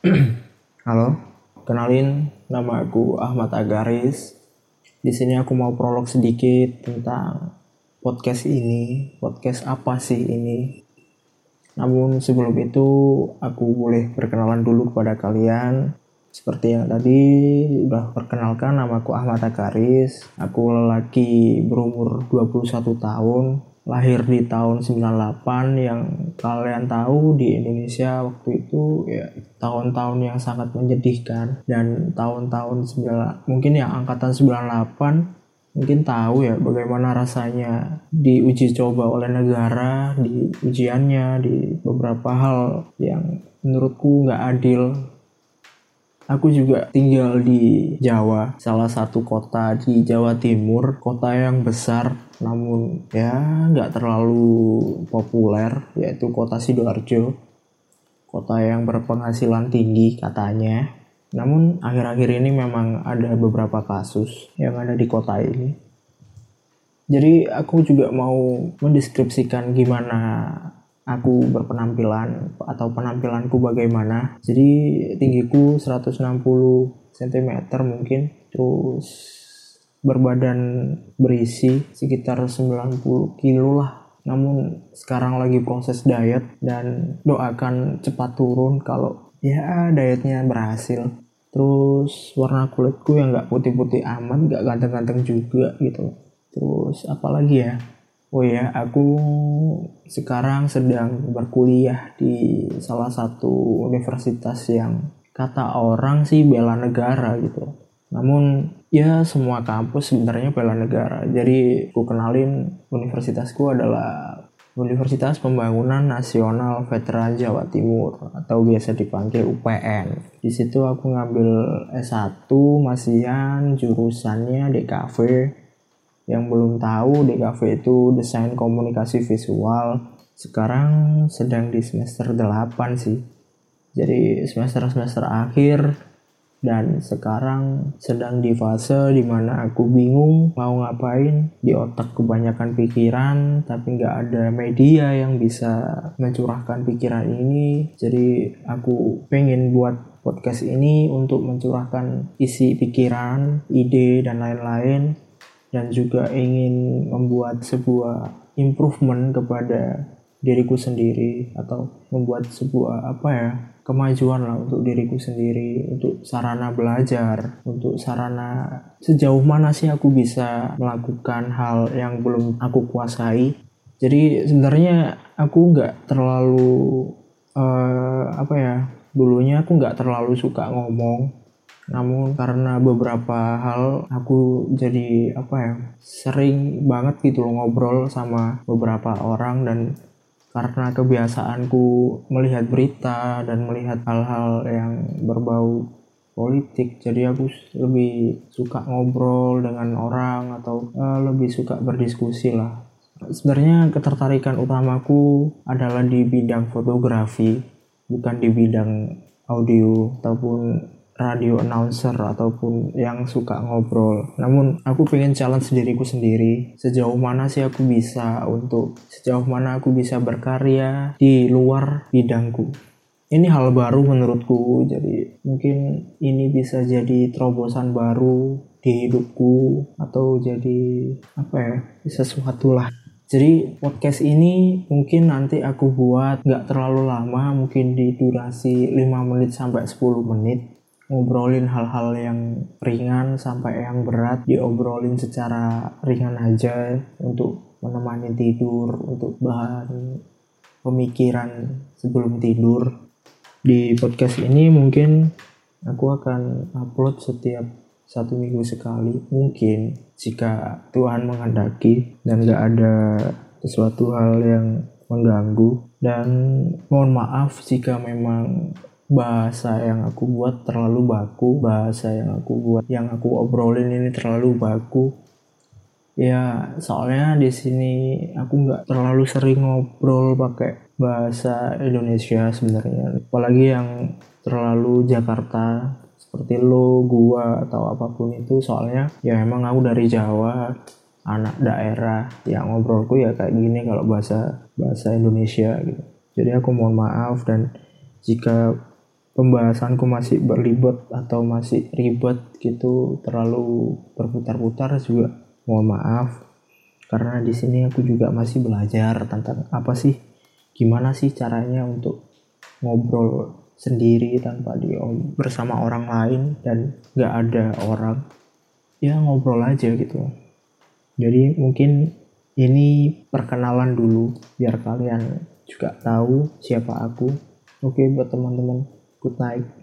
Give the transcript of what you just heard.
Halo, kenalin nama aku Ahmad Agaris. Di sini aku mau prolog sedikit tentang podcast ini. Podcast apa sih ini? Namun sebelum itu aku boleh perkenalan dulu kepada kalian. Seperti yang tadi udah perkenalkan namaku Ahmad Agaris. Aku lelaki berumur 21 tahun lahir di tahun 98 yang kalian tahu di Indonesia waktu itu ya tahun-tahun yang sangat menyedihkan dan tahun-tahun 9 mungkin yang angkatan 98 mungkin tahu ya bagaimana rasanya diuji coba oleh negara di ujiannya di beberapa hal yang menurutku nggak adil Aku juga tinggal di Jawa, salah satu kota di Jawa Timur, kota yang besar, namun ya nggak terlalu populer, yaitu kota Sidoarjo. Kota yang berpenghasilan tinggi katanya. Namun akhir-akhir ini memang ada beberapa kasus yang ada di kota ini. Jadi aku juga mau mendeskripsikan gimana aku berpenampilan atau penampilanku bagaimana. Jadi tinggiku 160 cm mungkin terus berbadan berisi sekitar 90 kilo lah. Namun sekarang lagi proses diet dan doakan cepat turun kalau ya dietnya berhasil. Terus warna kulitku yang nggak putih-putih aman, nggak ganteng-ganteng juga gitu. Terus apalagi ya? Oh ya, aku sekarang sedang berkuliah di salah satu universitas yang kata orang sih bela negara gitu. Namun ya semua kampus sebenarnya bela negara. Jadi aku kenalin universitasku adalah Universitas Pembangunan Nasional Veteran Jawa Timur atau biasa dipanggil UPN. Di situ aku ngambil S1 masian jurusannya DKV yang belum tahu DKV itu desain komunikasi visual sekarang sedang di semester 8 sih. Jadi semester-semester akhir dan sekarang sedang di fase di mana aku bingung mau ngapain. Di otak kebanyakan pikiran tapi nggak ada media yang bisa mencurahkan pikiran ini. Jadi aku pengen buat podcast ini untuk mencurahkan isi pikiran, ide dan lain-lain dan juga ingin membuat sebuah improvement kepada diriku sendiri atau membuat sebuah apa ya kemajuan lah untuk diriku sendiri untuk sarana belajar untuk sarana sejauh mana sih aku bisa melakukan hal yang belum aku kuasai. Jadi sebenarnya aku nggak terlalu uh, apa ya dulunya aku nggak terlalu suka ngomong namun karena beberapa hal aku jadi apa ya sering banget gitu loh ngobrol sama beberapa orang. Dan karena kebiasaanku melihat berita dan melihat hal-hal yang berbau politik jadi aku lebih suka ngobrol dengan orang atau uh, lebih suka berdiskusi lah. Sebenarnya ketertarikan utamaku adalah di bidang fotografi bukan di bidang audio ataupun radio announcer ataupun yang suka ngobrol. Namun aku pengen challenge diriku sendiri. Sejauh mana sih aku bisa untuk sejauh mana aku bisa berkarya di luar bidangku. Ini hal baru menurutku. Jadi mungkin ini bisa jadi terobosan baru di hidupku atau jadi apa ya sesuatu lah jadi podcast ini mungkin nanti aku buat nggak terlalu lama, mungkin di durasi 5 menit sampai 10 menit ngobrolin hal-hal yang ringan sampai yang berat diobrolin secara ringan aja untuk menemani tidur untuk bahan pemikiran sebelum tidur. Di podcast ini mungkin aku akan upload setiap satu minggu sekali. Mungkin jika Tuhan menghendaki dan gak ada sesuatu hal yang mengganggu. Dan mohon maaf jika memang bahasa yang aku buat terlalu baku bahasa yang aku buat yang aku obrolin ini terlalu baku. Ya soalnya di sini aku nggak terlalu sering ngobrol pakai bahasa Indonesia sebenarnya. Apalagi yang terlalu Jakarta seperti lo gua atau apa pun itu soalnya ya emang aku dari Jawa anak daerah yang ngobrolku ya kayak gini kalau bahasa bahasa Indonesia gitu. Jadi aku mohon maaf dan jika pembahasanku masih berlibat atau masih ribet gitu terlalu berputar-putar juga. Mohon maaf karena di sini aku juga masih belajar tentang apa sih gimana sih caranya untuk ngobrol sendiri tanpa di bersama orang lain dan gak ada orang. Ya ngobrol aja gitu. Jadi mungkin ini perkenalan dulu biar kalian juga tahu siapa aku. Oke buat teman-teman good night